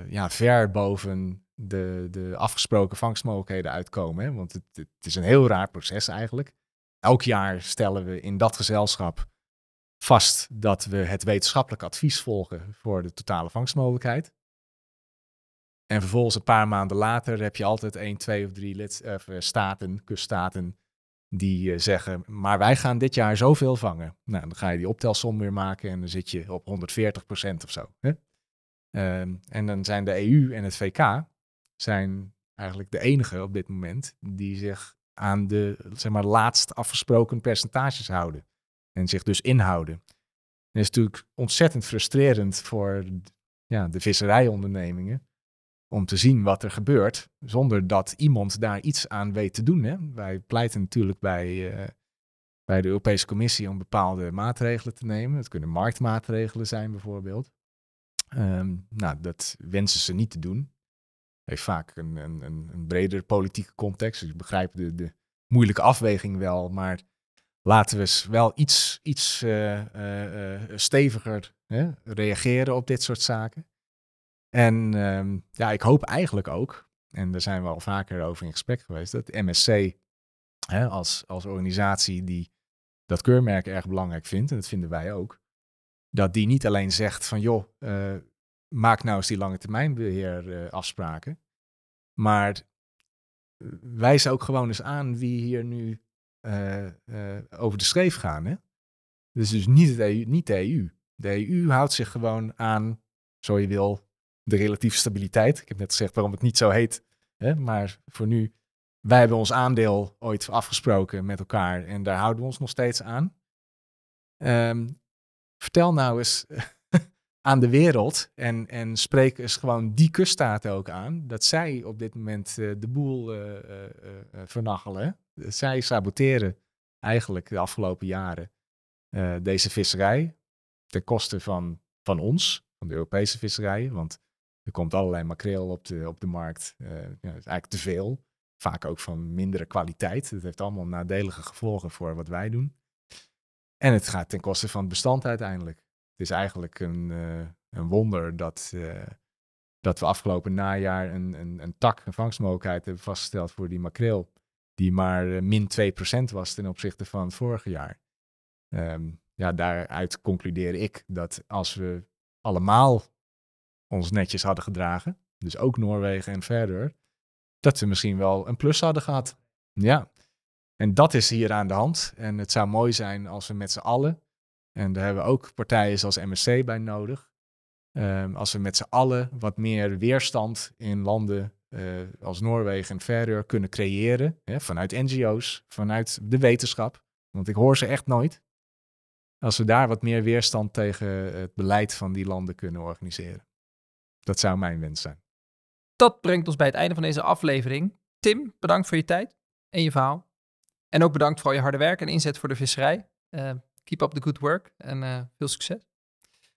ja, ver boven de, de afgesproken vangstmogelijkheden uitkomen. Hè? Want het, het is een heel raar proces eigenlijk. Elk jaar stellen we in dat gezelschap vast dat we het wetenschappelijk advies volgen voor de totale vangstmogelijkheid. En vervolgens een paar maanden later heb je altijd één, twee of drie lid, eh, staten, kuststaten, die eh, zeggen, maar wij gaan dit jaar zoveel vangen. Nou, dan ga je die optelsom weer maken en dan zit je op 140% of zo. Hè? Ehm, en dan zijn de EU en het VK zijn eigenlijk de enige op dit moment die zich aan de zeg maar, laatst afgesproken percentages houden. En zich dus inhouden. En dat is natuurlijk ontzettend frustrerend voor ja, de visserijondernemingen om te zien wat er gebeurt, zonder dat iemand daar iets aan weet te doen. Hè? Wij pleiten natuurlijk bij, eh, bij de Europese Commissie om bepaalde maatregelen te nemen. Het kunnen marktmaatregelen zijn bijvoorbeeld. Ehm, nou, dat wensen ze niet te doen. Heeft vaak een, een, een, bredere politieke context. Dus ik begrijp de, de moeilijke afweging wel, maar laten we eens wel iets, iets eh, eh, eh, steviger hè, reageren op dit soort zaken. En ehm, ja, ik hoop eigenlijk ook, en daar zijn we al vaker over in gesprek geweest, dat MSC hè, als, als organisatie die dat keurmerk erg belangrijk vindt, en dat vinden wij ook, dat die niet alleen zegt van joh, maak nou eens die lange termijn afspraken, maar wijs ook gewoon eens aan wie hier nu over de schreef gaan. Hè? Dus, dus niet, het EU, niet de EU. De EU houdt zich gewoon aan, zo je wil, de relatieve stabiliteit. Ik heb net gezegd waarom het niet zo heet. Hè? Maar voor nu, wij hebben ons aandeel ooit afgesproken met elkaar en daar houden we ons nog steeds aan. Ehm, vertel nou eens aan de wereld en, en spreek eens gewoon die kuststaten ook aan, dat zij op dit moment eh, de boel eh, eh, eh, vernachelen. Zij saboteren eigenlijk de afgelopen jaren eh, deze visserij ten koste van, van ons, van de Europese visserijen. Want er komt allerlei makreel op de, op de markt. Eh, ja, eigenlijk te veel. Vaak ook van mindere kwaliteit. Dat heeft allemaal nadelige gevolgen voor wat wij doen. En het gaat ten koste van het bestand uiteindelijk. Het is eigenlijk een, eh, een wonder dat, eh, dat we afgelopen najaar een, een, een tak, een vangstmogelijkheid hebben vastgesteld voor die makreel. Die maar eh, min 2% was ten opzichte van het vorige jaar. Ehm, ja, daaruit concludeer ik dat als we allemaal ons netjes hadden gedragen, dus ook Noorwegen en verder, dat we misschien wel een plus hadden gehad. Ja, en dat is hier aan de hand. En het zou mooi zijn als we met z'n allen, en daar hebben we ook partijen zoals MSC bij nodig, ehm, als we met z'n allen wat meer weerstand in landen als Noorwegen en Verder kunnen creëren, hè, vanuit NGO's, vanuit de wetenschap, want ik hoor ze echt nooit. Als we daar wat meer weerstand tegen het beleid van die landen kunnen organiseren. Dat zou mijn wens zijn. Dat brengt ons bij het einde van deze aflevering. Tim, bedankt voor je tijd en je verhaal. En ook bedankt voor al je harde werk en inzet voor de visserij. Eh, keep up the good work en eh, veel succes.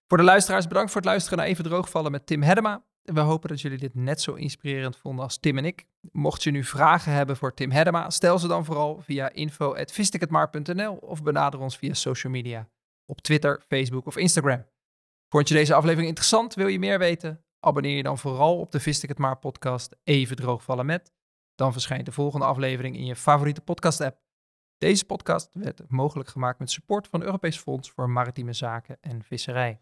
Voor de luisteraars, bedankt voor het luisteren naar Even Droogvallen met Tim Hedema. We hopen dat jullie dit net zo inspirerend vonden als Tim en ik. Mocht je nu vragen hebben voor Tim Hedema, stel ze dan vooral via info.vistikhetmaar.nl of benader ons via social media op Twitter, Facebook of Instagram. Vond je deze aflevering interessant? Wil je meer weten? Abonneer je dan vooral op de Vist ik het maar podcast Even Droogvallen met. Dan verschijnt de volgende aflevering in je favoriete podcast app. Deze podcast werd mogelijk gemaakt met support van Europees Fonds voor Maritieme Zaken en Visserij.